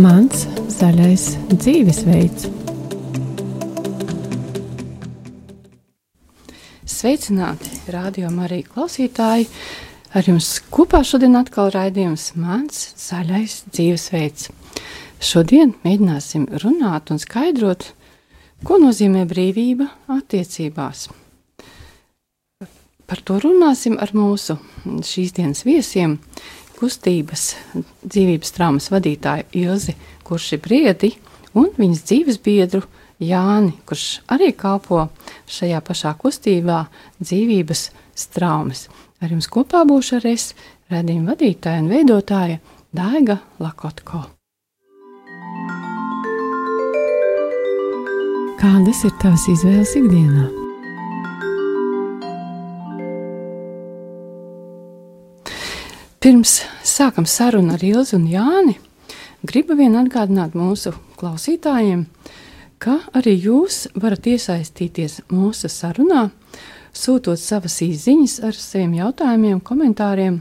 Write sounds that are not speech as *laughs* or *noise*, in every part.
Mans zaļais dzīvesveids. Sveicināti, rādījumā arī klausītāji! Ar jums kopā šodien atkal raidījums Mans zaļais dzīvesveids. Šodien mēģināsim runāt un skaidrot, ko nozīmē brīvība attiecībās. Par to runāsim ar mūsu šīs dienas viesiem, kustības dzīvības traumas vadītāju Ilzi Kurši Briedi un viņas dzīves biedru Jāni, kurš arī kalpo šajā pašā kustībā dzīvības traumas. Ar jums kopā būšu arī es, redzījuma vadītāja un veidotāja Daiga Lakotko. Kādas ir tavas izvēles ikdienā? Pirms sākam sarunu ar Ilzu un Jāni, gribu vien atgādināt mūsu klausītājiem, ka arī jūs varat iesaistīties mūsu sarunā, sūtot savas īsiņas ar saviem jautājumiem, komentāriem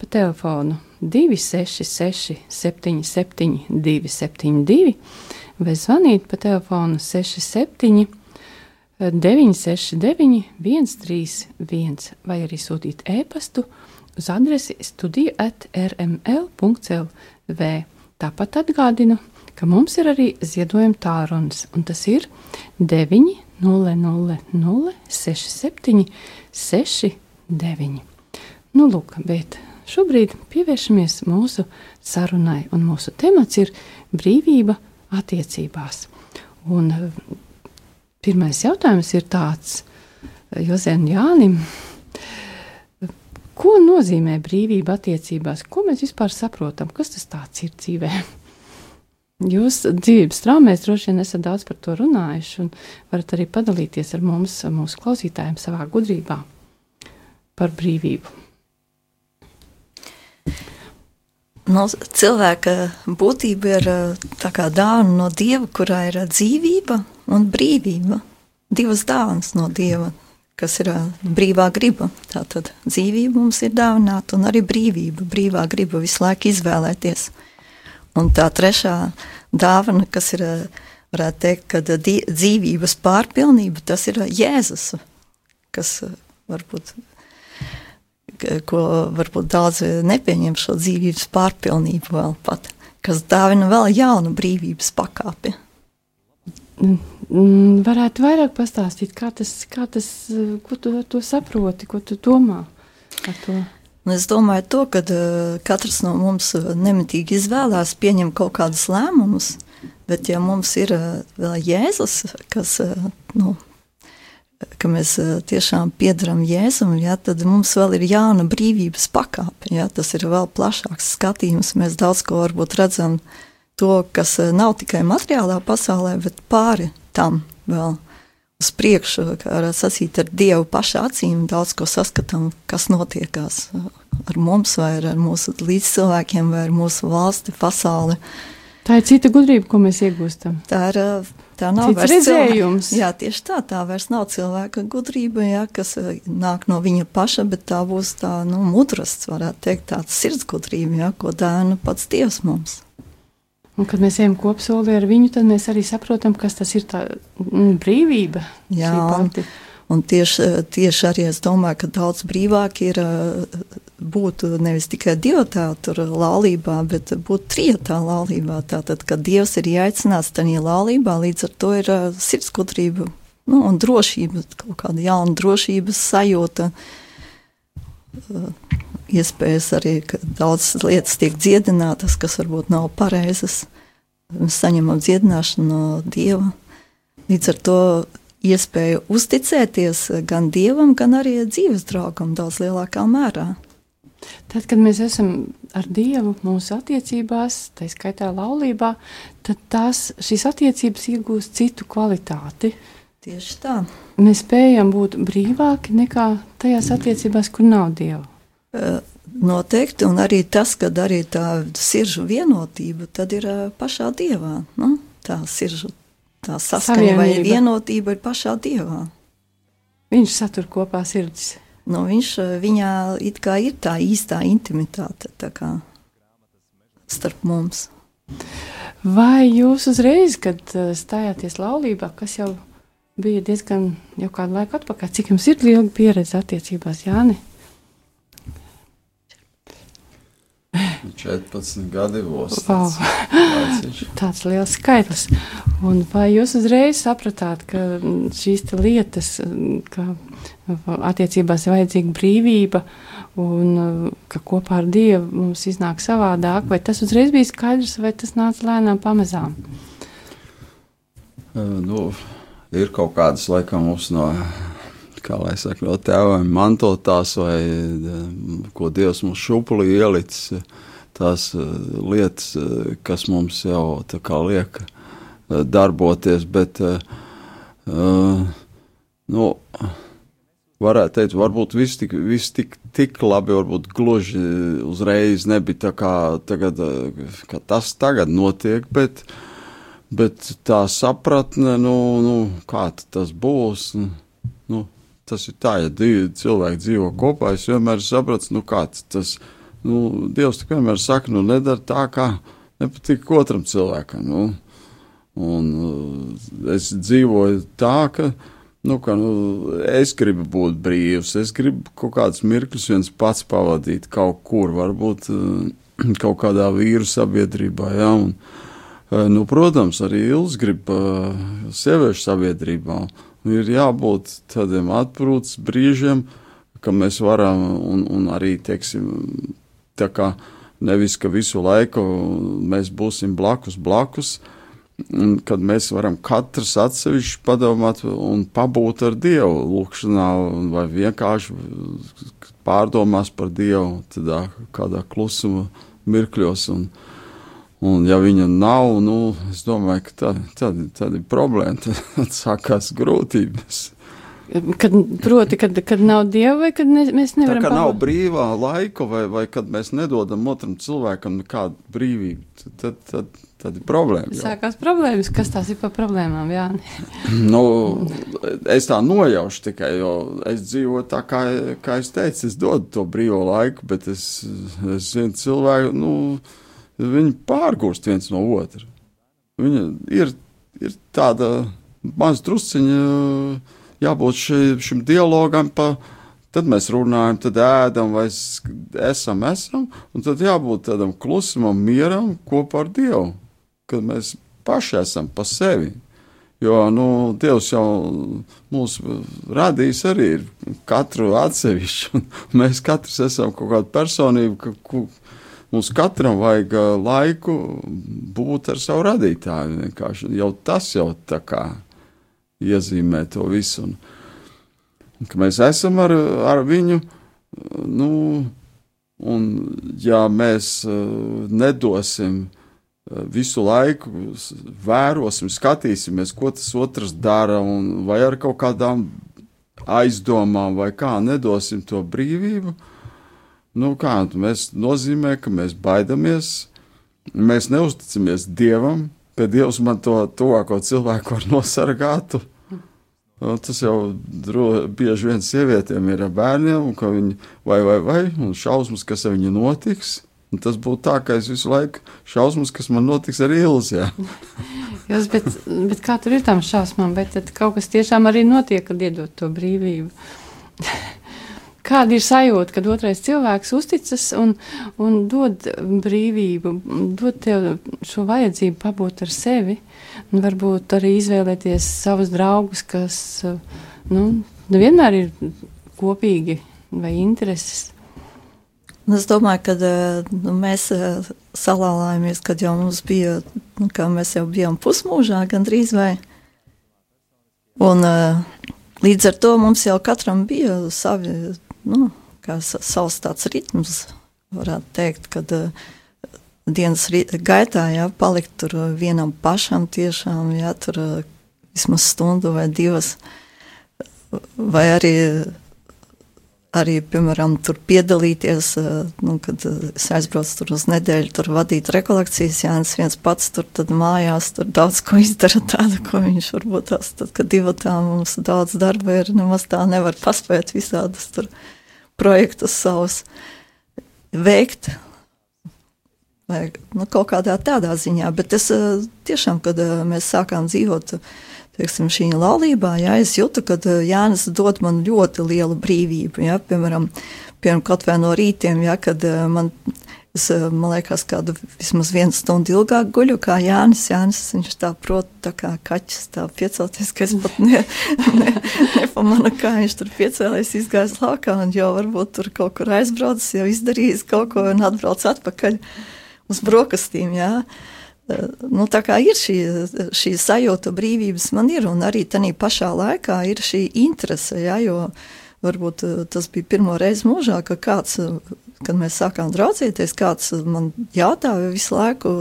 pa telefonu 266, 77, 272 vai zvanīt pa telefonu 67, 969, 131 vai arī sūtīt e-pastu uz adresi studija atrml.clv. Tāpat atgādinu, ka mums ir arī ziedojuma tālrunis, un tas ir 900-67, 69. Nu, lūk, bet šobrīd pievēršamies mūsu sarunai, un mūsu temats ir brīvība attiecībās. Un eh, pirmais jautājums ir tāds Jozēn Jānim Ko nozīmē brīvība attiecībās? Ko mēs vispār saprotam? Kas tas ir dzīvē? *laughs* Jūs dzīves traumēs droši vien esat daudz par to runājuši, un varat arī padalīties ar mums, mūsu klausītājiem, savā gudrībā par brīvību. No, cilvēka būtība ir tā kā dāvana no dieva, kurā ir dzīvība un brīvība. Divas dāvanas no dieva kas ir brīvā griba. Tātad dzīvība mums ir dāvināta, un arī brīvība, brīvā griba visu laiku izvēlēties. Un tā trešā dāvana, kas ir, varētu teikt, ka dzīvības pārpilnība, tas ir Jēzus, kas varbūt, ko varbūt daudz nepieņem šo dzīvības pārpilnību vēl pat, kas dāvina vēl jaunu brīvības pakāpi. Mm, varētu vairāk pastāstīt, kā tas, kā tas ko tu ar to saproti, ko tu domā ar to? Nu, es domāju, to, ka uh, katrs no mums nemitīgi izvēlās, pieņem kaut kādus lēmumus, bet ja mums ir uh, vēl Jēzus, kas, nu, ka mēs tiešām piedaram Jēzum, ja, tad mums vēl ir jauna brīvības pakāpe. Ja, tas ir vēl plašāks skatījums. Mēs daudz ko varbūt redzam uh, to, kas eh, nav tikai materiālā pasaulē, bet pāri tam vēl uz priekšu, kā var sacīt, ar Dievu pašu acīm daudz ko saskatām, kas notiekās eh, ar mums, vai ar mūsu līdzcilvēkiem, vai ar mūsu valsti, pasauli. Tā ir cita gudrība, ko mēs iegūstam. Tā ir eh, tā nav Cits redzējums. Cilvēka, jā, tieši tā, tā vairs nav cilvēka gudrība, jā, kas nāk no viņa paša, bet tā būs tā, nu, mudrasts, varētu teikt, tāds sirdsgudrība, jā, ko dāna pats Dievs mums. Un, kad mēs ejam kopsolī ar viņu, tad mēs arī saprotam, kas tas ir tā mm, brīvība. Jā, un, tieši, tieši arī es domāju, ka daudz brīvāk ir būt nevis tikai dievtēta laulībā, bet būt trijotā laulībā. Tātad, kad Dievs ir jāicināts tajā laulībā, līdz ar to ir sirdsgudrība nu, un drošība, kaut kāda jauna drošības sajūta iespējas arī, ka daudzas lietas tiek dziedinātas, kas varbūt nav pareizas. Mēs saņemam dziedināšanu no Dieva. Līdz ar to iespēju uzticēties gan Dievam, gan arī dzīves draugam daudz lielākā mērā. Tad, kad mēs esam ar Dievu mūsu attiecībās, tā skaitā laulībā, tad tās, šīs attiecības iegūst citu kvalitāti. Tieši tā. Mēs spējam būt brīvāki nekā tajās attiecībās, kur nav Dieva. Noteikti, un arī tas, ka arī tā siržu vienotība tad ir pašā dievā. Nu, tā siržu tā saskaņa vai vienotība ir pašā dievā. Viņš satur kopā sirdis. Nu, viņš viņā it kā ir tā īstā intimitāte tā kā, starp mums. Vai jūs uzreiz, kad stājāties laulībā, kas jau bija diezgan jau kādu laiku atpakaļ, cik jums ir liela pieredze attiecībās, Jāni? 14 gadi būs. Wow. *laughs* Tāds liels skaitlis. Un vai jūs uzreiz sapratāt, ka šīs lietas, ka attiecībās ir vajadzīga brīvība un ka kopā ar Dievu mums iznāk savādāk, vai tas uzreiz bija skaidrs, vai tas nāca lēnām pamazām? Uh, nu, ir kaut kādas, laikam, mums no kā lai saka, no tēviem mantotās, vai ko Dievs mums šupulī ielicis, tās lietas, kas mums jau tā kā liek darboties, bet, nu, varētu teikt, varbūt viss tik, viss tik, tik labi, varbūt gluži uzreiz nebija tā kā, tagad, kā tas tagad notiek, bet, bet tā sapratne, nu, nu kā tas būs, nu, tas ir tā, ja divi cilvēki dzīvo kopā, es vienmēr sapratu, nu kāds tas, nu, Dievs tik vienmēr saka, nu nedara tā, kā nepatīk otram cilvēkam, nu, un uh, es dzīvoju tā, ka, nu, ka, nu, es gribu būt brīvs, es gribu kaut kādus mirkļus viens pats pavadīt kaut kur, varbūt uh, *clears throat* kaut kādā vīru sabiedrībā, jā, un, uh, nu, protams, arī Ils grib sieviešu sabiedrībā, ir jābūt tādiem atpūtas brīžiem, ka mēs varam, un, un arī, teiksim, tā kā nevis, ka visu laiku mēs būsim blakus, blakus, kad mēs varam katrs atsevišķi padomāt un pabūt ar Dievu lūkšanā, vai vienkārši pārdomās par Dievu, tādā kādā klusuma mirkļos. Un, Un, ja viņa nav, nu, es domāju, ka tad, tad, tad ir problēma, *laughs* tad sākās grūtības. Kad, proti, kad, kad nav dieva, vai kad ne, mēs nevaram. Tā kā nav brīvā laika, vai, vai kad mēs nedodam otram cilvēkam nekādu brīvību, tad, tad, tad ir problēma. Jau. Sākās problēmas, kas tās ir par problēmām, jā. *laughs* nu, es tā nojaušu tikai, jo es dzīvoju tā, kā, kā es teicu, es dodu to brīvo laiku, bet es, es zinu cilvēku, nu, viņi pārgūst viens no otra. Viņa ir, ir tāda maz drusciņa, jābūt ši, šim dialogam, pa, tad mēs runājam, tad ēdam, vai esam, esam, un tad jābūt tādam klusumam, mieram kopā ar Dievu, kad mēs paši esam pa sevi. Jo nu, Dievs jau mūs radījis arī katru atsevišķi, *laughs* mēs katrs esam kaut kāda personība, ka, Mums katram vajag laiku būt ar savu radītāju. Vienkārši. Jau tas jau tā kā iezīmē to visu. Un, un, mēs esam ar, ar viņu, nu, un ja mēs nedosim visu laiku, vērosim, skatīsimies, ko tas otrs dara, vai ar kaut kādām aizdomām, vai kā nedosim to brīvību, Nu, kā mēs nozīmē, ka mēs baidamies, mēs neusticamies Dievam, ka Dievs man to tuvāko cilvēku var nosargāt. Nu, tas jau dro, bieži vien sievietēm ir ar bērniem, ka viņi vai, vai, vai, un šausmas, kas ar viņu notiks. Un tas būtu tā, ka es visu laiku šausmas, kas man notiks ar Ilzi. *laughs* Jūs, bet, bet kā tur ir tam šausmām, bet tad kaut kas tiešām arī notiek, kad iedod to brīvību. *laughs* Kāda ir sajūta, kad otrais cilvēks uzticas un, un dod brīvību, dod tev šo vajadzību pabūt ar sevi, un varbūt arī izvēlēties savus draugus, kas nu, nevienmēr ir kopīgi vai intereses. Es domāju, ka nu, mēs salālājāmies, kad jau mums bija, nu, kā mēs jau bijām pusmūžā gandrīz vai. Un līdz ar to mums jau katram bija savi nu, savs tāds ritms, varētu teikt, kad uh, dienas gaitā jā, palikt tur vienam pašam tiešām, jā, tur uh, vismaz stundu vai divas, vai arī, arī piemēram, tur piedalīties, uh, nu, kad es aizbraucu tur uz nedēļu, tur vadīt rekolekcijas, Jānis viens pats tur tad mājās, tur daudz ko izdara *laughs* tādu, ko viņš varbūt tās, tad, kad divatā mums daudz darba ir, nemaz tā nevar paspēt visādas tur projektus savus veikt. vai nu, kaut kādā tādā ziņā. Bet es tiešām, kad mēs sākām dzīvot teiksim, šī laulībā, jā, es jūtu, ka Jānis dod man ļoti lielu brīvību. Jā, piemēram, piemēram, kaut vai no rītiem, jā, kad man Es, eh, man liekas, kādu vismaz vienu stundu ilgāk guļu, kā Jānis. Jānis viņš tā prot, tā kā kaķis, tā piecelties, ka es pat ne, ne, nepamanu, kā viņš tur piecēlēs, izgājis laukā un jau varbūt tur kaut kur aizbraucis, jau izdarījis kaut ko un atbrauc atpakaļ uz brokastīm, jā. Eh, nu, tā kā ir šī, šī sajūta brīvības man ir, un arī tanī pašā laikā ir šī interese, jā, jo varbūt eh, tas bija pirmo reizi mūžā, ka kāds kad mēs sākām draudzīties, kāds man jautāja visu laiku,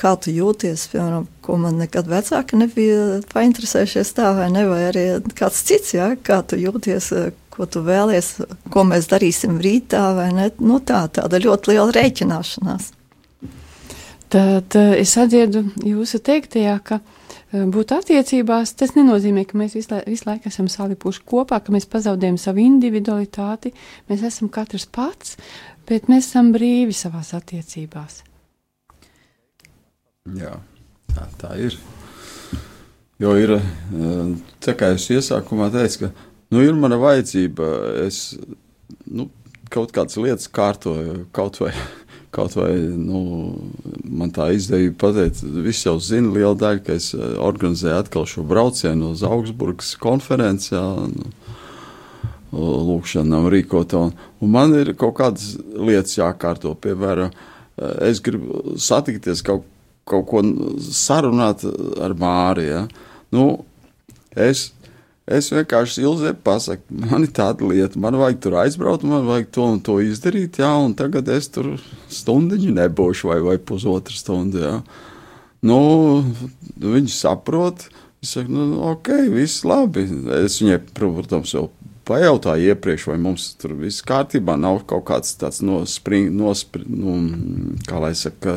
kā tu jūties, piemēram, ko man nekad vecāki nebija painteresējušies tā vai ne, vai arī kāds cits, jā, kā tu jūties, ko tu vēlies, ko mēs darīsim rītā vai ne, nu tā, tāda ļoti liela rēķināšanās. Tad es atdziedu jūsu teiktajā, ka Eh, būt attiecībās, tas nenozīmē, ka mēs visu, lai, visu laiku esam salipuši kopā, ka mēs pazaudējam savu individualitāti. Mēs esam katrs pats, bet mēs esam brīvi savās attiecībās. Jā, tā, tā ir. Jo ir eh, tā, kā es iesākumā teicu, ka nu, ir mana vajadzība. Es nu, kaut kādas lietas kārtoju, kaut vai Kaut vai nu, man tā izdevība pateikt, visi jau zina lielu daļu, ka es eh, organizēju atkal šo braucienu uz Augsburgas konferenci. Jā, nu, Lūkšanām rīkot, un, un man ir kaut kādas lietas jākārto. Piemēram, eh, es gribu satikties kaut, kaut ko sarunāt ar Māriju. Ja? Nu, es Es vienkārši ilzē pasaku, man ir tāda lieta, man vajag tur aizbraukt, man vajag to un to izdarīt, jā, un tagad es tur stundiņu nebūšu vai, vai pusotru stundu, jā. Nu, viņi saprot, es saku, nu, ok, viss labi. Es viņai, protams, jau pajautāju iepriekš, vai mums tur viss kārtībā, nav kaut kāds tāds nospring, nospring, nu, kā lai saka,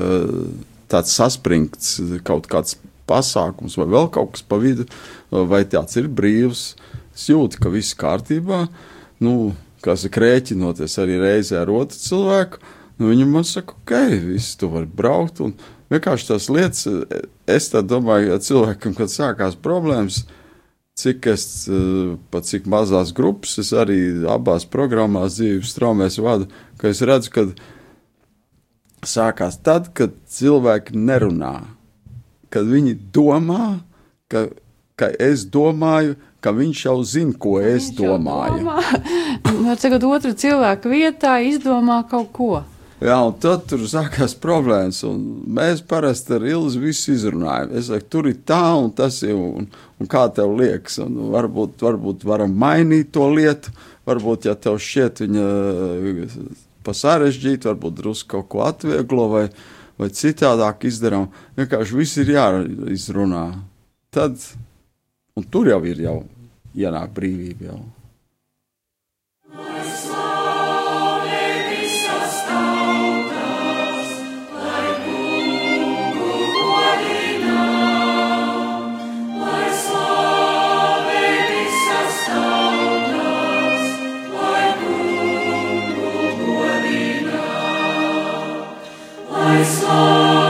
tāds saspringts kaut kāds pasākums vai vēl kaut kas pa vidu, vai tāds ir brīvs. Es jūtu, ka viss kārtībā, nu, kas ir rēķinoties arī reizē ar otru cilvēku. Nu, viņam man saka, ok, viss tu vari braukt. Un vienkārši tās lietas, es tā domāju, ja cilvēkam, kad sākās problēmas, cik es, pat cik mazās grupas, es arī abās programmās dzīves straumēs vadu, ka es redzu, ka sākās tad, kad cilvēki nerunā kad viņi domā, ka, ka es domāju, ka viņš jau zina, ko ka es domāju. *laughs* Nu, tagad otru cilvēku vietā izdomā kaut ko. Jā, un tad tur sākās problēmas. Mēs parasti ar Ilzi visu izrunājam. Es saku, tur ir tā un tas ir, un, un kā tev liekas. Un varbūt, varbūt varam mainīt to lietu. Varbūt, ja tev šķiet viņa pa sarežģītu, varbūt drusku kaut ko atvieglo vai, vai citādāk izdarām. Vienkārši viss ir jāizrunā. Tad, un tur jau ir jau ienāk brīvība. Jau. my soul.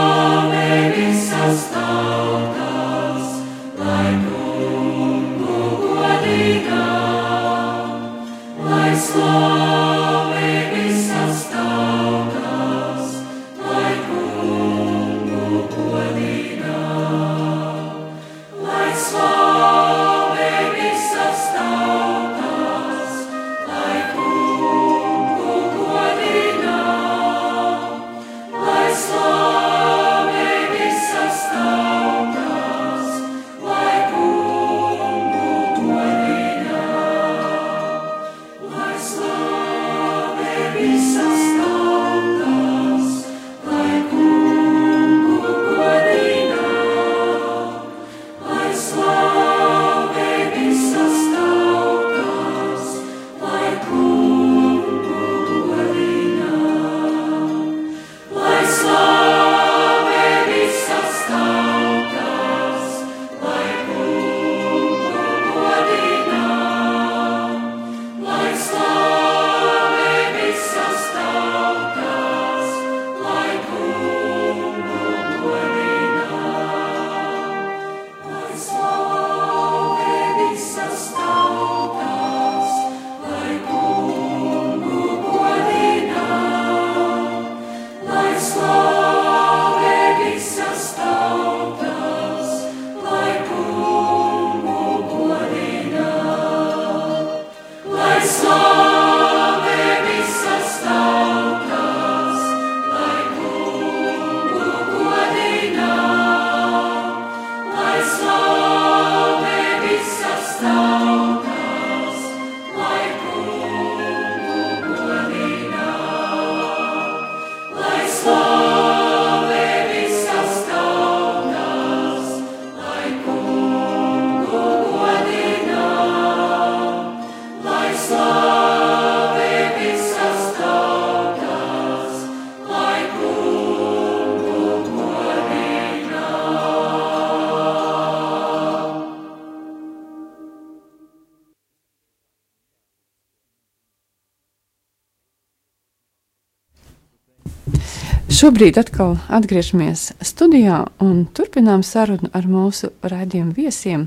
Šobrīd atkal atgriežamies studijā un turpinām sarunu ar mūsu raidījumu viesiem,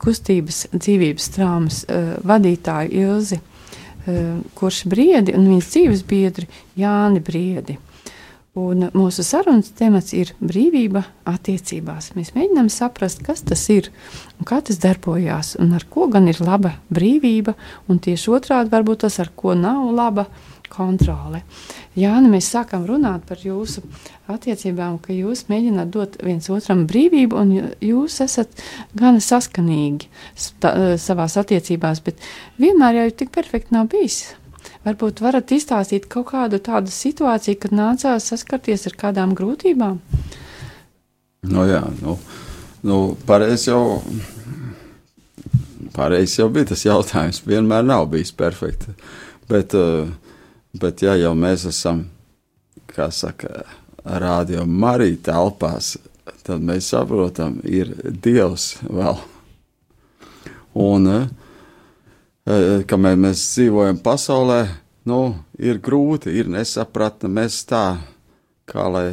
kustības dzīvības traumas uh, vadītāju Ilzi uh, Kurš Briedi un viņas dzīves biedri Jāni Briedi. Un mūsu sarunas temats ir brīvība attiecībās. Mēs mēģinām saprast, kas tas ir un kā tas darbojās, un ar ko gan ir laba brīvība, un tieši otrādi varbūt tas, ar ko nav laba kontrole. Jā, nu mēs sākam runāt par jūsu attiecībām, ka jūs mēģināt dot viens otram brīvību, un jūs esat gan saskanīgi savās attiecībās, bet vienmēr jau tik perfekti nav bijis. Varbūt varat izstāstīt kaut kādu tādu situāciju, kad nācās saskarties ar kādām grūtībām? Nu, jā, nu, nu pareizi jau, pareiz jau bija tas jautājums. Vienmēr nav bijis perfekti. Bet, eh, bet ja jau mēs esam, kā saka, rādio Marija telpās, tad mēs saprotam, ir Dievs vēl. Un, uh, kamēr mēs dzīvojam pasaulē, nu, ir grūti, ir nesapratne. Mēs tā, kā, lai,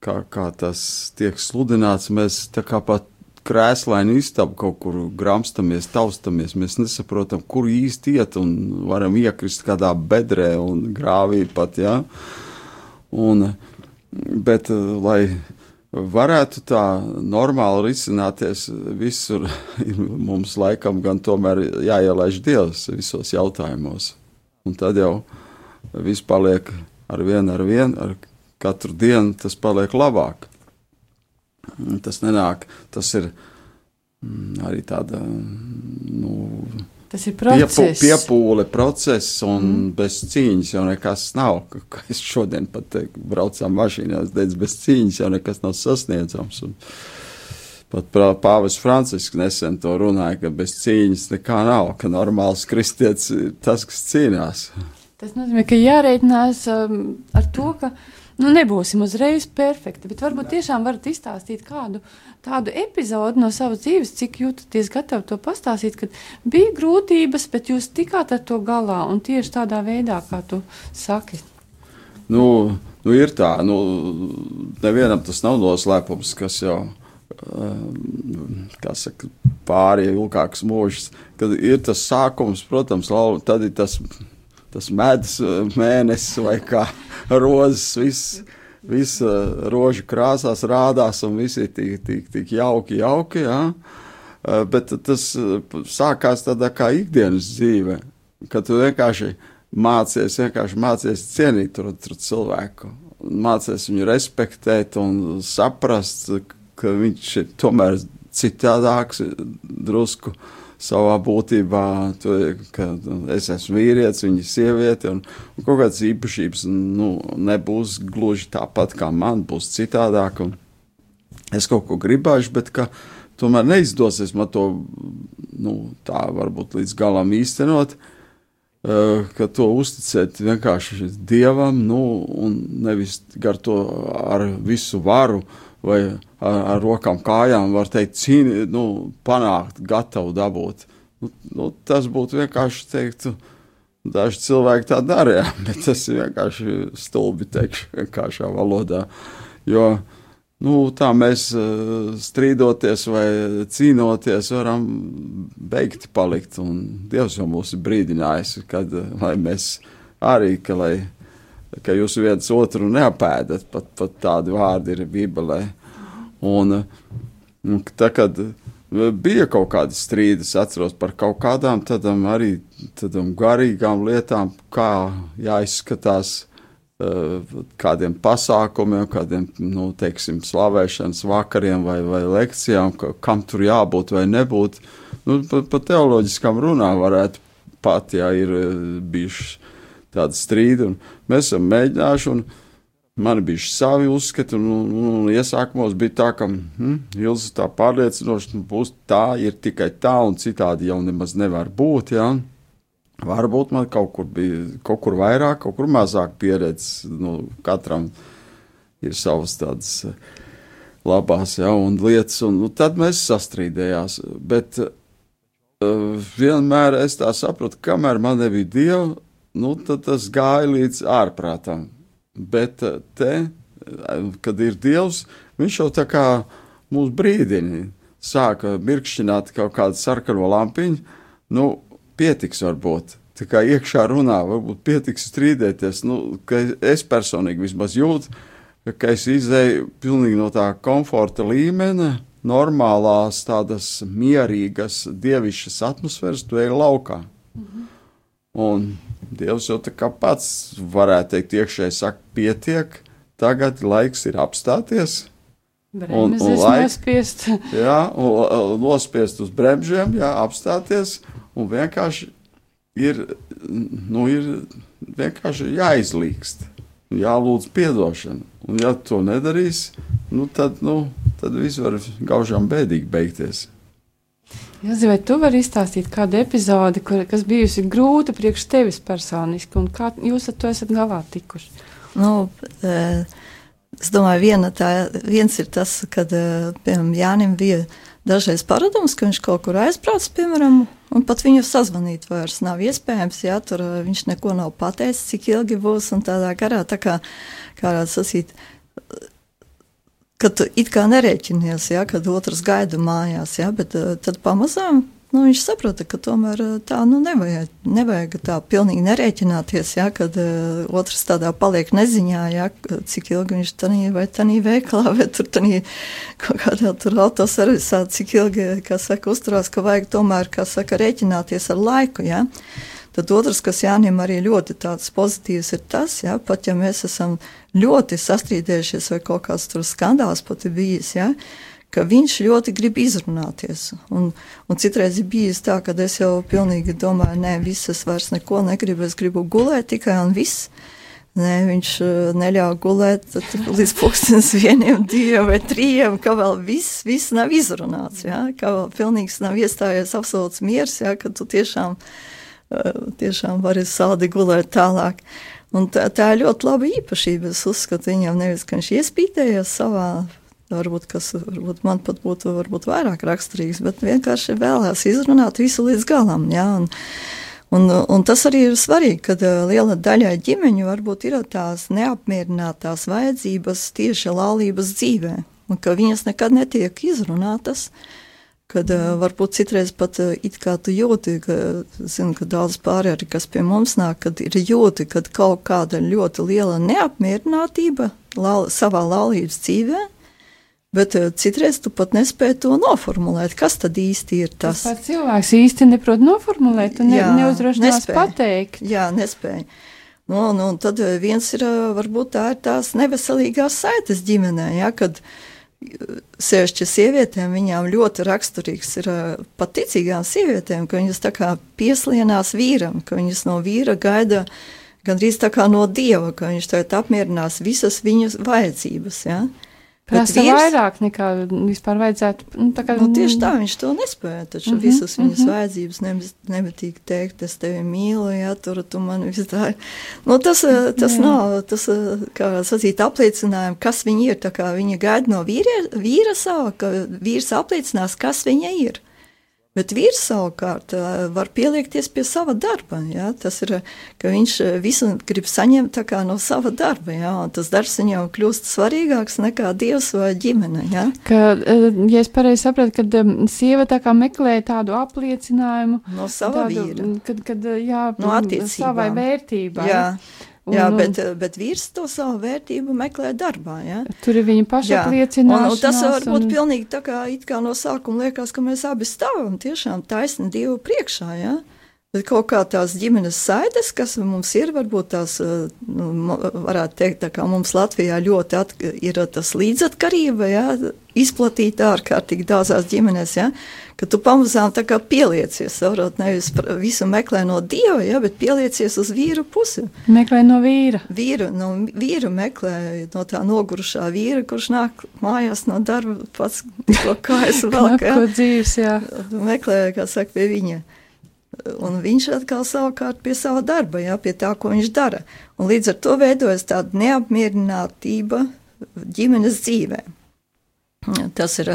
kā, kā tas tiek sludināts, mēs tā kā pat krēslaini istabu kaut kur gramstamies, taustamies. Mēs nesaprotam, kur īsti iet un varam iekrist kādā bedrē un grāvī pat. Ja? Un, bet, lai varētu tā normāli risināties visur. *laughs* Mums laikam gan tomēr jāielaiž Dievs visos jautājumos. Un tad jau viss paliek ar vienu, ar vienu, ar katru dienu tas paliek labāk. Tas nenāk, tas ir mm, arī tāda, nu, Tas ir process. Piepu, piepūle, process, un mm. bez cīņas jau nekas nav. Kā es šodien pat teiktu, braucām mašīnā, es teicu, bez cīņas jau nekas nav sasniedzams. Un pat Pāvis Francisks nesen to runāja, ka bez cīņas nekā nav, ka normāls kristietis ir tas, kas cīnās. Tas nozīmē, ka jārēķinās um, ar to, ka Nu, nebūsim uzreiz perfekti, bet varbūt tiešām varat izstāstīt kādu tādu epizodi no savas dzīves, cik jūtaties gatavi to pastāstīt, kad bija grūtības, bet jūs tikāt ar to galā un tieši tādā veidā, kā tu saki. Nu, nu ir tā, nu, nevienam tas nav noslēpums, kas jau kā saka, pāri ilgāks mūžs, kad ir tas sākums, protams, tad ir tas tas medus eh, mēnesis vai kā rozes, viss, viss eh, rožu krāsās rādās un viss ir tik, tik, tik jauki, jauki, jā. Eh, bet tas sākās tādā kā ikdienas dzīve, kad tu vienkārši mācies, vienkārši mācies cienīt tur, tur cilvēku, mācies viņu respektēt un saprast, ka viņš ir tomēr citādāks drusku. Uh, savā būtībā, to, ka es esmu vīrietis, viņa ir sieviete, un, un kaut kādas īpašības nu, nebūs gluži tāpat kā man, būs citādāk. Es kaut ko gribēšu, bet tomēr neizdosies man to nu, tā varbūt līdz galam īstenot. Uh, ka to uzticēt vienkārši dievam, nu, un nevis gar to ar visu varu, vai ar, ar rokām, kājām, var teikt, cīni, nu, panākt, gatavu dabūt. Nu, nu, tas būtu vienkārši teikt, daži cilvēki tā darīja, *laughs* bet tas ir vienkārši stulbi teikšu vienkāršā valodā. Jo nu, tā mēs uh, strīdoties vai cīnoties varam beigti palikt. Un Dievs jau mūs ir brīdinājis, kad mēs arī, ka lai ka jūs viens otru neapēdat, pat, pat tādi vārdi ir Bībelē. Un, un tā, kad bija kaut kādi strīdi, es atceros par kaut kādām tādām arī tādām garīgām lietām, kā jāizskatās eh, kādiem pasākumiem, kādiem, nu, teiksim, slavēšanas vakariem vai, vai lekcijām, ka, kam tur jābūt vai nebūt. Nu, pa, pa teoloģiskām runām varētu pat, ja ir eh, bijuši tādi strīdi, un mēs esam mēģinājuši, un man bija savi uzskati, un, un, un iesākumos bija tā, ka hm, Ilza tā pārliecinoši nu, būs tā, ir tikai tā, un citādi jau nemaz nevar būt, jā. Varbūt man kaut kur bija, kaut kur vairāk, kaut kur mazāk pieredzes, nu, katram ir savas tādas eh, labās, jā, un lietas, un nu, tad mēs sastrīdējās, bet uh, vienmēr es tā sapratu, kamēr man nebija Dieva, nu, tad tas gāja līdz ārprātam. Bet eh, te kad ir Dievs, viņš jau tā kā mūs brīdina, sāka mirkšķināt kaut kādu sarkano lampiņu, nu, pietiks varbūt. Tā kā iekšā runā, varbūt pietiks strīdēties. Nu, es personīgi vismaz jūtu, ka es izēju pilnīgi no tā komforta līmeņa, normālās, tādas mierīgas, dievišķas atmosfēras, tu ej laukā. Mhm. Un Dievs jau tā kā pats varētu teikt, iekšēji saka, pietiek, tagad laiks ir apstāties. Un, un laiks nospiest. *laughs* jā, un, nospiest uz bremžiem, jā, apstāties un vienkārši ir, nu, ir vienkārši jāizlīkst, jālūdz piedošana. Un ja to nedarīs, nu, tad, nu, tad viss var gaužām bēdīgi beigties. Jāzi, vai tu vari izstāstīt kādu epizodi, kur, kas bijusi grūta priekš tevis personiski, un kā jūs ar to esat galā tikuši? Nu, es domāju, viena tā, viens ir tas, kad, piemēram, Jānim bija dažreiz paradums, ka viņš kaut kur aizbrauc, piemēram, un pat viņu sazvanīt vairs nav iespējams, jā, tur viņš neko nav pateicis, cik ilgi būs, un tādā garā, tā kā, kā varētu sasīt, ka tu it kā nerēķinies, ja, kad otrs gaida mājās, ja, bet uh, tad pamazām nu, viņš saprata, ka tomēr eh, tā nu, nevajag, nevajag tā pilnīgi nerēķināties, ja, kad uh, otrs tādā paliek neziņā, ja, cik ilgi viņš tanī vai tanī veiklā, vai tur tanī kaut kādā tur autoservisā, cik ilgi, kā saka, uzturās, ka vajag tomēr, kā saka, rēķināties ar laiku, ja. Tad otrs, kas jāņem arī ļoti tāds pozitīvs, ir tas, ja, pat ja mēs esam ļoti sastrīdējušies vai kaut kāds tur skandāls pat ir bijis, ja, ka viņš ļoti grib izrunāties. Un, un citreiz ir bijis tā, ka es jau pilnīgi domāju, nē, visas vairs neko negribu, es gribu gulēt tikai un viss. Nē, viņš uh, neļāva gulēt līdz pusdienas *laughs* vieniem, diviem vai trijiem, ka vēl viss, viss nav izrunāts, ja? ka vēl pilnīgs nav iestājies absolūts miers, ja? ka tu tiešām uh, tiešām var saldi gulēt tālāk. Un tā, tā ir ļoti laba īpašība. Es uzskatu, viņam nevis, ka viņš iespītējies savā, varbūt, kas varbūt man pat būtu varbūt vairāk raksturīgs, bet vienkārši vēlēs izrunāt visu līdz galam. Ja? Un, Un, un tas arī ir svarīgi, ka liela daļa ģimeņu varbūt ir tās neapmierinātās vajadzības tieši laulības dzīvē, un ka viņas nekad netiek izrunātas. Uh, Kad uh, varbūt citreiz pat uh, it kā tu jūti, ka, zinu, ka daudz pārējie, kas pie mums nāk, kad ir jūti, ka kaut kāda ļoti liela neapmierinātība lau, savā laulības dzīvē, bet uh, citreiz tu pat nespēji to noformulēt. Kas tad īsti ir tas? Tas cilvēks īsti neprot noformulēt un ne, neuzdrošinās pateikt. Jā, nespēja. Nu, nu, tad viens ir, varbūt tā ir tās neveselīgās saites ģimenē, ja, kad uh, Sevišķi sievietēm viņām ļoti raksturīgs ir paticīgām sievietēm, ka viņas tā kā pieslienās vīram, ka viņas no vīra gaida gandrīz tā kā no dieva, ka viņš tagad apmierinās visas viņas vajadzības. Ja? Prasa vīrs, vairāk nekā vispār vajadzētu. Nu, kā, nu, tieši tā, viņš to nespēja. Taču mm -hmm, visas viņas mm -hmm. vajadzības nemitīgi teikt, es tevi mīlu, ja tur tu man viss tā. Nu, tas tas Jā. nav, tas, kā sacīt, apliecinājumi, kas viņi ir. Tā kā viņa gaida no vīrie, vīra savu, ka vīrs apliecinās, kas viņa ir. Bet vīrs savukārt var pieliekties pie sava darba. Ja? Tas ir, ka viņš visu grib saņemt no sava darba. Ja? Tas darbs viņam kļūst svarīgāks nekā dievs vai ģimene. Ja, ka, ja es pareizi sapratu, kad sieva tā kā meklē tādu apliecinājumu no sava tādu, vīra, kad, kad jā, no savai vērtībai. Jā. Un, jā, bet, bet vīrs to savu vērtību meklē darbā. Ja? Tur ir viņa paša apliecināšana. Tas var būt un... pilnīgi tā kā, kā no sākuma liekas, ka mēs abi stāvam tiešām taisni Dievu priekšā. Ja? Bet kaut kā tās ģimenes saites, kas mums ir, varbūt tās, eh, nu, varētu teikt, tā kā mums Latvijā ļoti ir tas līdzatkarība, ja, izplatīta ārkārtīgi daudzās ģimenēs, ja, ka tu pamazām tā kā pieliecies, varot nevis visu meklē no Dieva, ja, bet pieliecies uz vīru pusi. Meklē no vīra. Vīru, no vīru meklē, no tā nogurušā vīra, kurš nāk mājās no darba pats, ko kājas *laughs* vēl, ja. dzīves, jā. Meklē, kā saka, pie viņa. Un viņš atkal savukārt pie sava darba, jā, pie tā, ko viņš dara. Un līdz ar to veidojas tāda neapmierinātība ģimenes dzīvē. Tas ir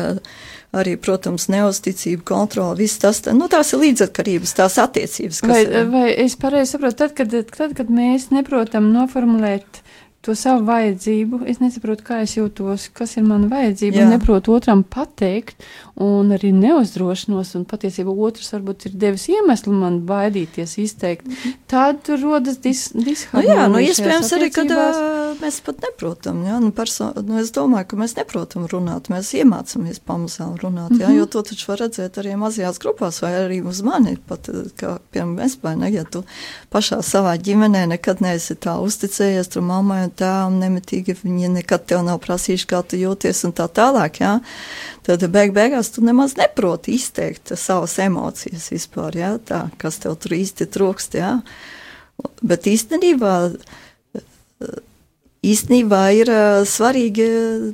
arī, protams, neusticība, kontrola, viss tas, nu, tās ir līdzatkarības, tās attiecības. Vai, ir. vai es pareizi saprotu, tad kad, tad, kad mēs neprotam noformulēt to savu vajadzību. Es nesaprotu, kā es jūtos, kas ir mana vajadzība, un neprotu otram pateikt, un arī neuzdrošinos, un patiesībā otrs varbūt ir devis iemeslu man baidīties izteikt. Tad tur rodas dis Nu, disharmonija. jā, nu, iespējams arī, ka attiecībās. mēs pat neprotam. Jā, nu, perso, nu, es domāju, ka mēs neprotam runāt, mēs iemācāmies pamazām runāt, jā, Mhm. jo to taču var redzēt arī mazajās grupās, vai arī uz mani, pat, kā, piemēram, es vai ne, ja tu pašā savā ģimenē nekad neesi tā uzticējies tur mammai tēvam nemitīgi, viņi nekad tev nav prasījuši, kā tu jūties un tā tālāk, jā, tad beig beigās tu nemaz neproti izteikt savas emocijas vispār, jā, tā, kas tev tur īsti trūkst, jā. Bet īstenībā īstenībā ir uh, svarīgi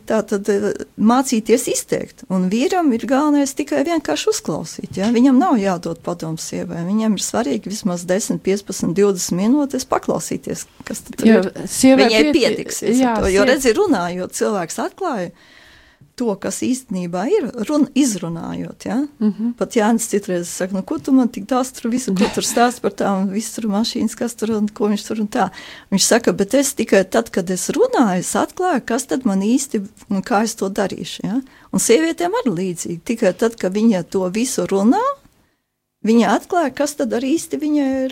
tātad, uh, mācīties izteikt. Un vīram ir galvenais tikai vienkārši uzklausīt. Ja? Viņam nav jādod padomu sievai. Viņam ir svarīgi vismaz 10, 15, 20 minūtes paklausīties, kas tur Jo ir. Viņai pieti- pietiksies. jā, to, jo redzi, runājot, cilvēks atklāja to, kas īstenībā ir, run, izrunājot. Ja? Mm -hmm. Pat Jānis citreiz saka, nu, ko tu man tik daudz tur visu, ko tur stāst par tām, visu tur mašīnas, kas tur un ko viņš tur un tā. Viņš saka, bet es tikai tad, kad es runāju, es atklāju, kas tad man īsti, un kā es to darīšu. Ja? Un sievietēm arī līdzīgi, tikai tad, kad viņa to visu runā, viņa atklāja, kas tad arī īsti viņa ir,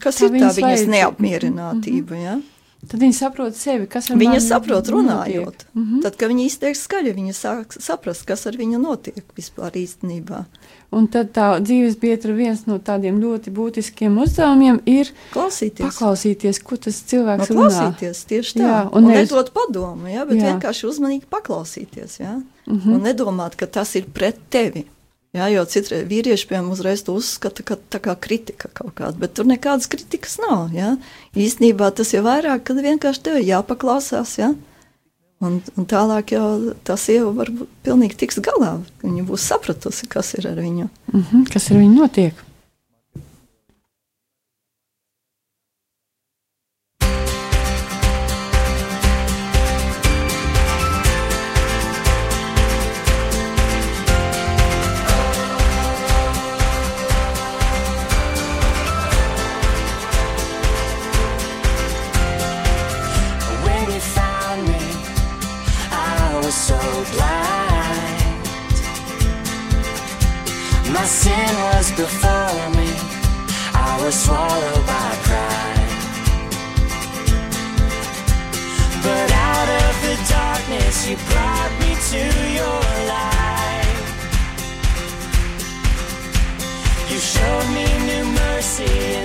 kas Tā ir tā viņas viņas neapmierinātība. Ja? Tad viņi saprot sevi, kas ar Viņa saprot, runājot. notiek. Mhm. Tad, kad viņa izteiks skaļi, viņa sāk saprast, kas ar viņu notiek vispār īstenībā. Un tad tā dzīves biedra viens no tādiem ļoti būtiskiem uzdevumiem ir Klausīties. paklausīties, ko tas cilvēks No runā. klausīties tieši tā. Jā, Jā, un un nevis- nedot padomu, ja, bet Jā. jā. vienkārši uzmanīgi paklausīties. Ja, Mhm. mm -hmm. Un nedomāt, ka tas ir pret tevi. Jā, jo citreiz vīrieši piemēram uzreiz to uzskata, ka tā kā kritika kaut kāda, bet tur nekādas kritikas nav. Ja? Īsnībā tas ir vairāk, kad vienkārši tev jāpaklausās. Ja? Un, un tālāk jau tā sieva var būt pilnīgi tiks galā. Viņa būs sapratusi, kas ir ar viņu. Mhm, kas ar viņu notiek? see.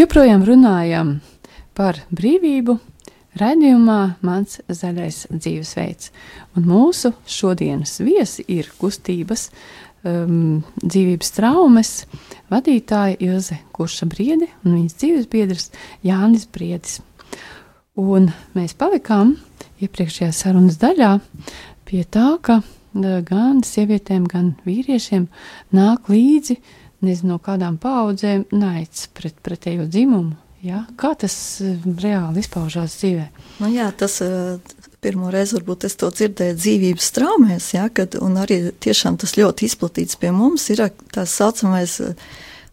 Joprojām runājam par brīvību. Raidījumā mans zaļais dzīvesveids. Un mūsu šodienas viesi ir kustības um, dzīvības traumas vadītāja Ilze Kurša Briedi un viņas dzīves biedrs Jānis Briedis. Un mēs palikām iepriekšējā sarunas daļā pie tā, ka uh, gan sievietēm, gan vīriešiem nāk līdzi nezinu, no kādām paudzēm naids pret pretējo dzimumu. Ja? Kā tas uh, reāli izpaužās dzīvē? Nu, jā, tas eh, pirmo reizi varbūt es to dzirdēju dzīvības traumēs, ja, kad, un arī tiešām tas ļoti izplatīts pie mums ir tā saucamais eh,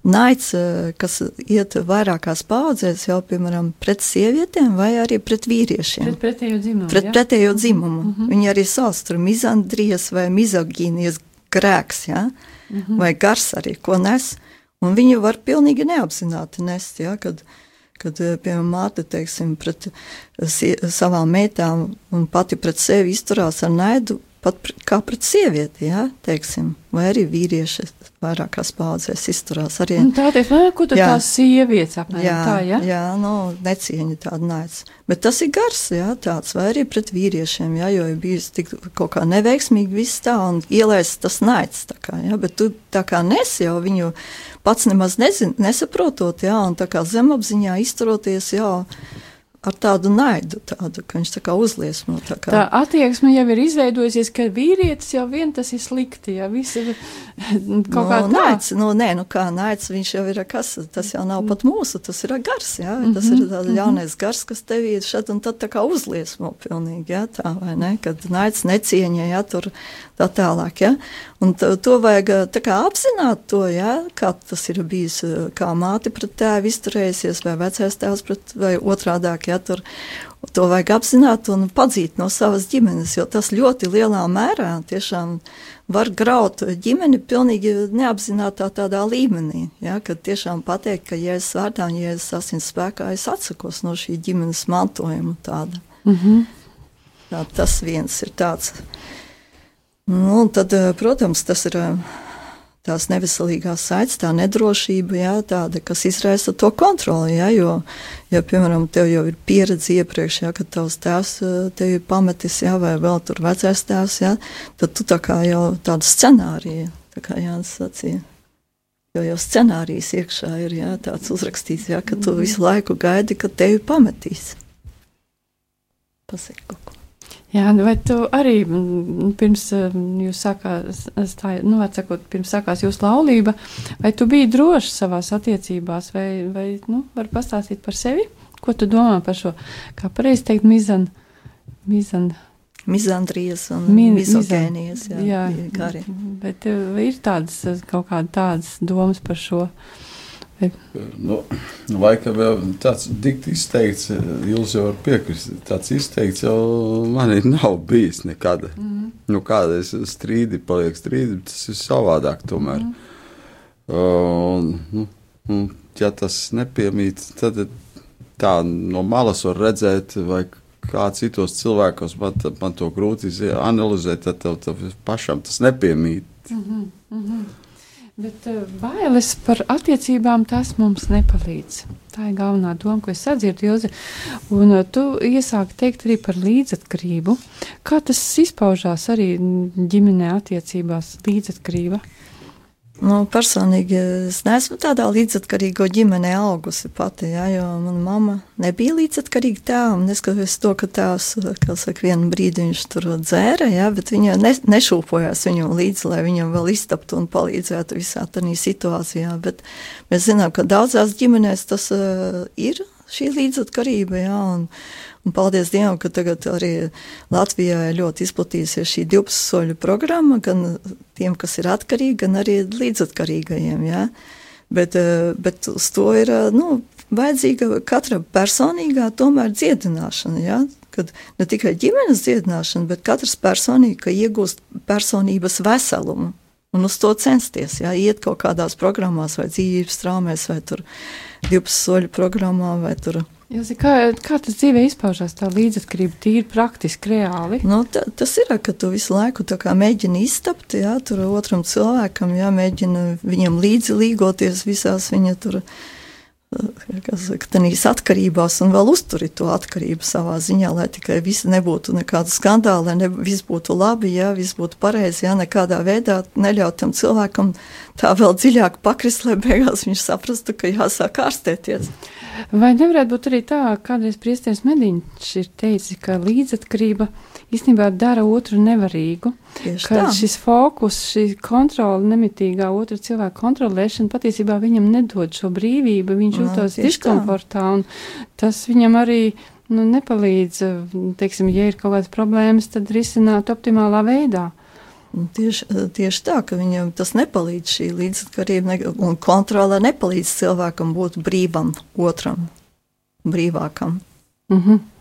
naids, eh, kas iet vairākās paudzēs jau, piemēram, pret sievietēm vai arī pret vīriešiem. Pret pretējo dzimumu. Pret ja? pretējo dzimumu. Mm -hmm. Viņi arī sauc tur mizandrijas vai mizogīnijas grēks, ja? Mm -hmm. vai gars arī, ko nes. Un viņu var pilnīgi neapzināti nest, ja? kad, kad eh, piemēram, māte, teiksim, pret sie, savām meitām un pati pret sevi izturās ar naidu, pat kā pret sievieti, ja? teiksim, vai arī vīrieši vairākās paudzēs izturās arī. Un tā nu, ko tad Jā. tās sievietes apmēram Jā, tā, ja? jā nu, necieņa tāda naids. Bet tas ir gars, jā, tāds, vai arī pret vīriešiem, jā, jo ir bijis tik kaut kā neveiksmīgi viss tā, un ielaists tas naids, tā kā, jā, bet tu tā kā nes jau viņu pats nemaz nezin, nesaprotot, jā, un tā kā zemapziņā izturoties, jā, ar tādu naidu, tādu, ka viņš tā kā uzliesmo, tā kā. Tā attieksme jau ir izveidojusies, ka vīrietis jau vien tas ir slikti, ja viss ir kaut kā nu, tā. naids, nu, nē, nu kā naids, viņš jau ir kas, tas jau nav pat mūsu, tas ir gars, jā, tas ir tāds ļaunais gars, kas tevī ir šad un tad tā kā uzliesmo pilnīgi, jā, tā vai ne, kad naids necieņa, jā, tur tā tālāk, jā, un to, vajag apzināt to, jā, kā tas ir bijis, kā māte pret tēvu izturējusies, vai vecais tēvs pret, vai otrādāk, jā, tur, to vajag apzināt un padzīt no savas ģimenes, jo tas ļoti lielā mērā tiešām var graut ģimeni pilnīgi neapzinātā tādā līmenī, ja, kad tiešām pateikt, ka Jēzus vārdā un Jēzus asins spēkā es atsakos no šī ģimenes mantojuma tāda. Mm -hmm. Tā, tas viens ir tāds. Nu, tad, eh, protams, tas ir eh, tās neveselīgās saites, tā nedrošība, jā, tāda, kas izraisa to kontroli. Jā, jo, ja, piemēram, tev jau ir pieredze iepriekš, jā, kad tavs tēvs eh, tevi pametis, jā, vai vēl tur vecais tēvs, jā, tad tu tā kā jau tādu scenāriju, tā kā Jānis sacīja. Jo jau scenārijs iekšā ir jā, tāds uzrakstīts, jā, ka tu visu laiku gaidi, kad tevi pametīs. Pasaki kaut ko. Jā, nu vai tu arī mm, pirms mm, jūs sākās, stāj, nu, atsakot, pirms sākās jūsu laulība, vai tu biji drošs savās attiecībās, vai, vai nu, var pastāstīt par sevi? Ko tu domā par šo, kā pareizi teikt, mizan, mizan, Mizandrijas un Min- mizogēnijas, jā, jā, gari. bet tev ir tādas, kaut kādas tādas domas par šo. Nu, laikam jau tāds izteikts, jūs jau varat piekrist. Tāds izteikts jau man nav bijis nekad. Mm. Nu, kādreiz strīdi paliek strīdi, tas ir savādāk tomēr. Mm. Un, nu, un, ja tas nepiemīt, tad tā no malas var redzēt, vai kā citos cilvēkos man, man to grūti analizēt, tad tev, tev pašam tas nepiemīt. Bet uh, bailes par attiecībām tas mums nepalīdz. Tā ir galvenā doma, ko es sadzirdu, Ilzi. Un uh, tu iesāki teikt arī par līdzatkarību. Kā tas izpaužās arī ģimenē attiecībās līdzatkarība? Nu, personīgi es neesmu tādā līdzatkarīgo ģimenē augusi pati, ja, jo mana mamma nebija līdzatkarīga tēvam, neskatoties to, ka tēvs, kā saka, vienu brīdi viņš tur dzēra, ja, bet viņa ne, nešūpojās viņam līdzi, lai viņam vēl iztaptu un palīdzētu visā tādā situācijā, bet mēs zinām, ka daudzās ģimenēs tas uh, ir šī līdzatkarība, ja, un, un paldies Dievam, ka tagad arī Latvijā ļoti izplatījusies šī 12 soļu programma, gan tiem, kas ir atkarīgi, gan arī līdzatkarīgajiem. Ja? Bet, eh, bet uz to ir eh, nu, vajadzīga katra personīgā tomēr dziedināšana. Ja? Kad ne tikai ģimenes dziedināšana, bet katrs personīgi, iegūst personības veselumu. Un uz to censties, ja iet kaut kādās programmās, vai dzīvības traumēs, vai tur 12 soļu programmā, vai tur Jūs, kā, kā tas dzīvē izpaužās, tā līdzatkarība, tīri praktiski, reāli? Nu, ta, tas ir, ka tu visu laiku tā mēģini iztapt, jā, tur otram cilvēkam, jā, mēģina viņam līdzi līgoties visās viņa tur tādās atkarībās un vēl uzturi to atkarību savā ziņā, lai tikai visi nebūtu nekāda skandāla, lai ne, viss būtu labi, ja viss būtu pareizi, ja nekādā veidā neļaut tam cilvēkam tā vēl dziļāk pakrist, lai beigās viņš saprastu, ka jāsāk ārstēties. Vai nevarētu būt arī tā, kādreiz priesteris Mediņš ir teicis, ka līdzatkarība īstenībā dara otru nevarīgu, Tieši ka tā. šis fokus, šī kontrola, nemitīgā otra cilvēka kontrolēšana patiesībā viņam nedod šo brīvību, viņš Jā, jūtas diskomfortā, un tas viņam arī nu, nepalīdz, teiksim, ja ir kaut kādas problēmas, tad risināt optimālā veidā. Un Tieši, tieši tā, ka viņam tas nepalīdz šī līdzatkarība ne- un kontrole nepalīdz cilvēkam būt brīvam, otram, brīvākam. Mhm. Varbūt,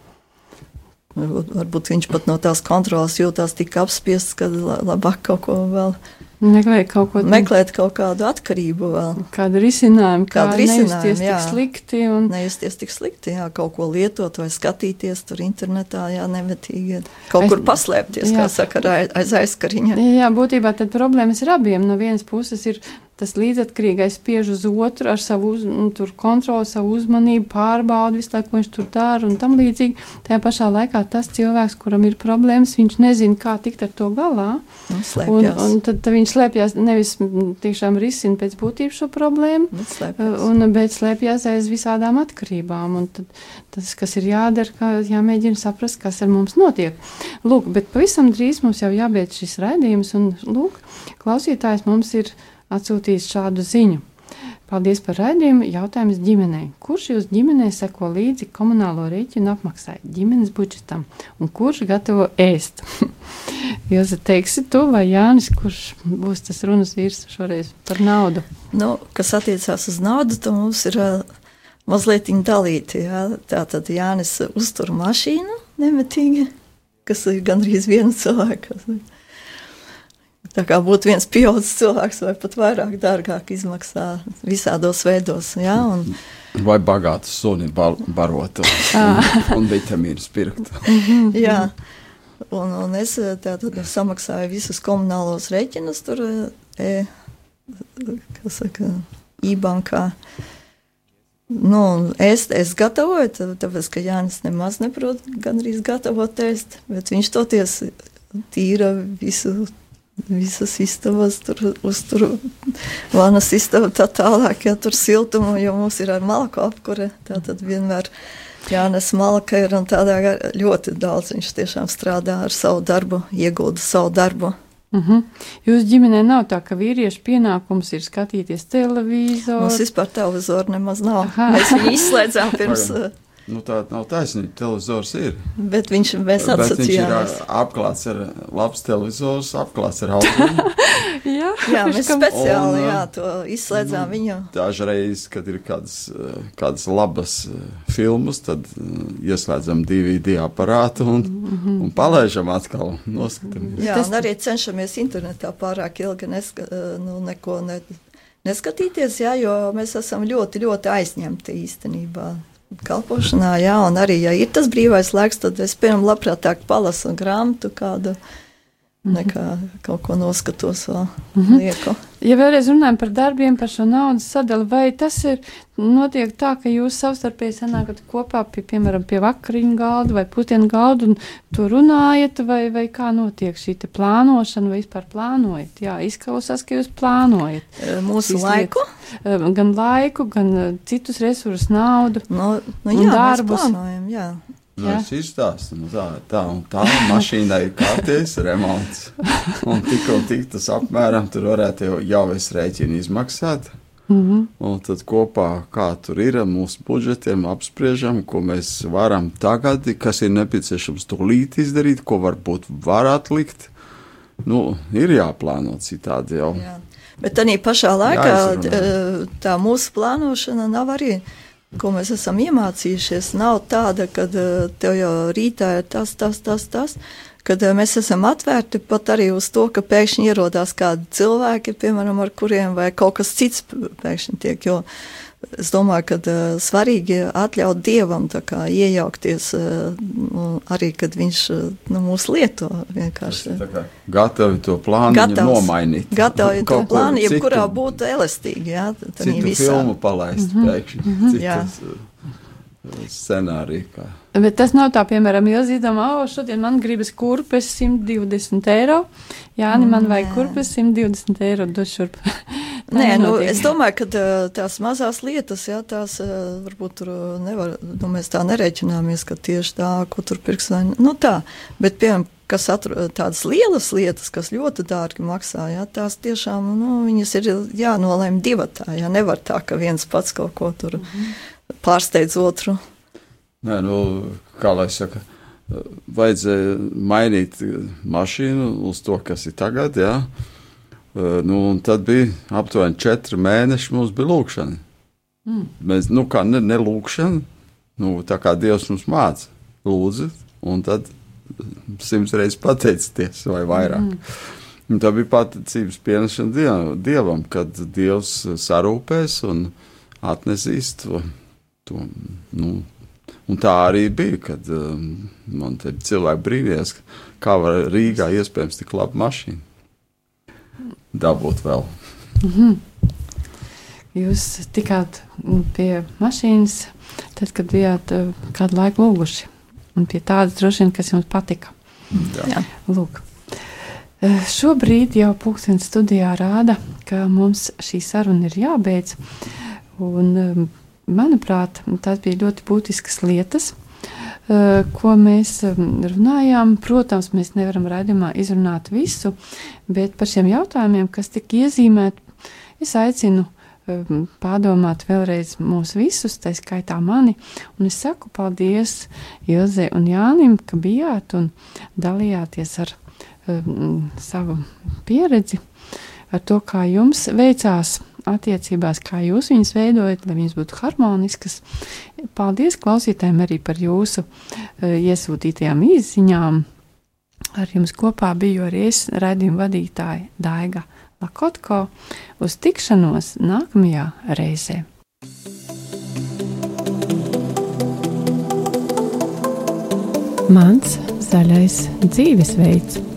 varbūt viņš pat no tās kontrolas jūtas tik apspiests, ka la- labāk kaut ko vēl Meklēt kaut ko meklēt, kaut kādu atkarību vēl. kādu risinājumu, kā Kādu risinājumu, nejusties tik jā. slikti. Un, Nejusties tik slikti, jā, kaut ko lietot vai skatīties tur internetā, jā, nemetīgi. Kaut Es- kur paslēpties, jā. kā saka, aiz aizkariņa. Jā, būtībā tad problēmas ir abiem. No vienas puses ir tas līdzatkarīgais spiež uz otru ar savu uz, nu, kontroli, savu uzmanību, pārbaudi visu laiku, ko viņš tur dara un tam līdzīgi. Tajā pašā laikā tas cilvēks, kuram ir problēmas, viņš nezina, kā tikt ar to galā. Nu, Un, un tad, tad viņš slēpjas nevis tiešām risina pēc būtības šo problēmu, Nu, slēpjas. Un, bet slēpjas aiz visādām atkarībām. Un tad, tas, kas ir jādara, ka jāmēģina saprast, kas ar mums notiek. Lūk, bet pavisam drīz mums jau jābeidz šis raidījums. Un, lūk, klausītājs mums ir atsūtījis šādu ziņu. Paldies par raidījumu. Jautājums ģimenei. Kurš jūs ģimenei seko līdzi komunālo rēķinu apmaksai, ģimenes budžetam un kurš gatavo ēst? *laughs* Jūs teiksit to vai Jānis, kurš būs tas runas vīrs šoreiz par naudu? Nu, kas attiecās uz naudu, tad mums ir mazliet dalīti. Jā. Tā tad Jānis uztur mašīnu nemitīgi, kas ir gandrīz viena cilvēka. Tā kā būtu viens pieaugušs cilvēks, vai pat vairāk dārgāk izmaksā visādos veidos. Jā, un, Vai bagātu suni bar barotu un, *laughs* un vitamīnus pirktu. *laughs* jā. Un, un es eh, tātad samaksāju visus komunālos rēķinus tur, eh, e, kas saka, e-bankā. Nu, es, es gatavoju, tā- tāpēc, ka Jānis nemaz neprot gandrīz gatavot ēst, bet viņš toties tīra visu, visas istabas, tur uztur vanas istabu tā tālāk, ja tur siltumu, jo mums ir ar malku apkure, tā tad vienmēr Jānis Malka ir un tādā gar- ļoti daudz viņš tiešām strādā ar savu darbu, iegulda savu darbu. Uh -huh. Jūsu ģimenē nav tā, ka vīriešu pienākums ir skatīties televizoru. Mums vispār televizoru nemaz nav. Aha. Mēs viņu izslēdzām *laughs* pirms. Nu, tā nav taisnība. Televizors ir. bet viņš mēs Bet viņš ir apklāts ar labs televizors, apklāts ar augumu. *laughs* Jā, Jā, mēs speciāli Un, jā, to izslēdzām viņu. Dažreiz, kad ir kādas, kādas labas eh, filmas, tad eh, ieslēdzam DVD aparātu un, un palaižam atkal noskatāmies. Jā, un arī cenšamies internetā pārāk ilgi neska, nu, neko ne, neskatīties, jā, jo mēs esam ļoti, ļoti aizņemti īstenībā. Kalpošanā, jā, un arī, ja ir tas brīvais laiks, tad es, piemēram, labprātāk palasu grāmatu kādu, nekā kaut ko noskatos vēl lieku. Ja vēlreiz runājam par darbiem, par šo naudas sadali, vai tas ir notiek tā, ka jūs savstarpēji sanākat kopā, pie, piemēram, pie vakariņu galda vai pusdienu galda un to runājat, vai, vai kā notiek šī te plānošana, vai vispār plānojat? Jā, izklausās, ka jūs plānojat. E, Mūsu Šīs laiku, Eh, Gan laiku, gan eh, citus resursus, naudu. nu, nu Un jā, plānojam, jā. Nu, es izstāstu, nu, tā, tā un tā mašīnai ir kārties remonts. Un tik un tik tas apmēram tur varētu jau, jau es rēķinu izmaksāt. Mm -hmm. Un tad kopā, kā tur ir mūsu budžetiem, apspriežam, ko mēs varam tagad, kas ir nepieciešams tūlīt izdarīt, ko varbūt var atlikt. Nu, ir jāplāno citādi jau. Jā. Bet tā pašā laikā Jāizrunā. eh, tā mūsu plānošana nav arī. Ko mēs esam iemācījušies, nav tāda, ka tev jau rītā ir tas, tas, tas, tas. Kad eh, mēs esam atvērti pat arī uz to, ka pēkšņi ierodās kādi cilvēki, piemēram, ar kuriem vai kaut kas cits pēkšņi tiek. Jo es domāju, ka uh, svarīgi atļaut dievam tā kā iejaukties uh, nu, arī, kad viņš uh, nu, mūs lieto Gatavi to plānu Gatavs. nomainīt. Gatavi to plānu, citu- jebkurā būtu elastīgi, jā, tad Citu visā. filmu palaist pēkšņi. Jā. Citas uh, scenāriju. Kā. Bet tas nav tā, piemēram, ja zīmē, o, šodien man gribas kurpes 120 eiro. Jā, nē, man vajag kurpes 120 eiro. Dod šurp. Tā *laughs* Nē, nu, es domāju, ka tās mazās lietas, jā, tās varbūt tur nevar, nu, mēs tā nereiķināmies, ka tieši tā, ko tur pirks, nu tā, bet, piemēram, kas atru, tādas lielas lietas, kas ļoti dārgi maksā, jā, tās tiešām, nu, viņas ir jānolēm divatā, jā, nevar tā, ka viens pats kaut ko tur pārsteidz otru. Nē, nu, kā lai saka, vajadzēja mainīt mašīnu uz to, kas ir tagad. Jā. Uh, Nu, un tad bija aptuveni četri mēneši, mums bija lūkšana. Mm. Mēs, nu, kā ne, ne lūkšana, nu, tā kā Dievs mums māca, lūdzu, un tad simts reizes pateicieties vai vairāk. Mm. Un tā bija pateicības pienesšana diev, Dievam, kad Dievs sarūpēs un atnesīs to. to nu, Un tā arī bija, kad um, man te cilvēki brīnījās, kā var Rīgā iespējams tik labu mašīnu dabūt vēl. Jūs tikāt mm, pie mašīnas, tad, kad bijāt uh, kādu laiku lūguši. Un pie tādas droši vien, kas jums patika. Jā. Jā. Lūk. Eh, Šobrīd jau pūkstens studijā rāda, ka mums šī saruna ir jābeidz. Un, um, manuprāt, tās bija ļoti būtiskas lietas, ko mēs um, runājām. Protams, mēs nevaram raidījumā izrunāt visu, bet par šiem jautājumiem, kas tika iezīmēti, es aicinu um, pārdomāt vēlreiz mūs visus, tā skaitā mani. Un es saku paldies Ilzei un Jānim, ka bijāt un dalījāties ar um, savu pieredzi, ar to, kā jums veicās attiecībās, kā jūs viņus veidojat, lai viņas būtu harmoniskas. Paldies klausītājiem arī par jūsu uh, iesūtītajām īsiņām. Ar jums kopā biju arī es, raidījuma vadītāja Daiga Lakotko. Uz tikšanos nākamajā reizē! Mans zaļais dzīvesveids.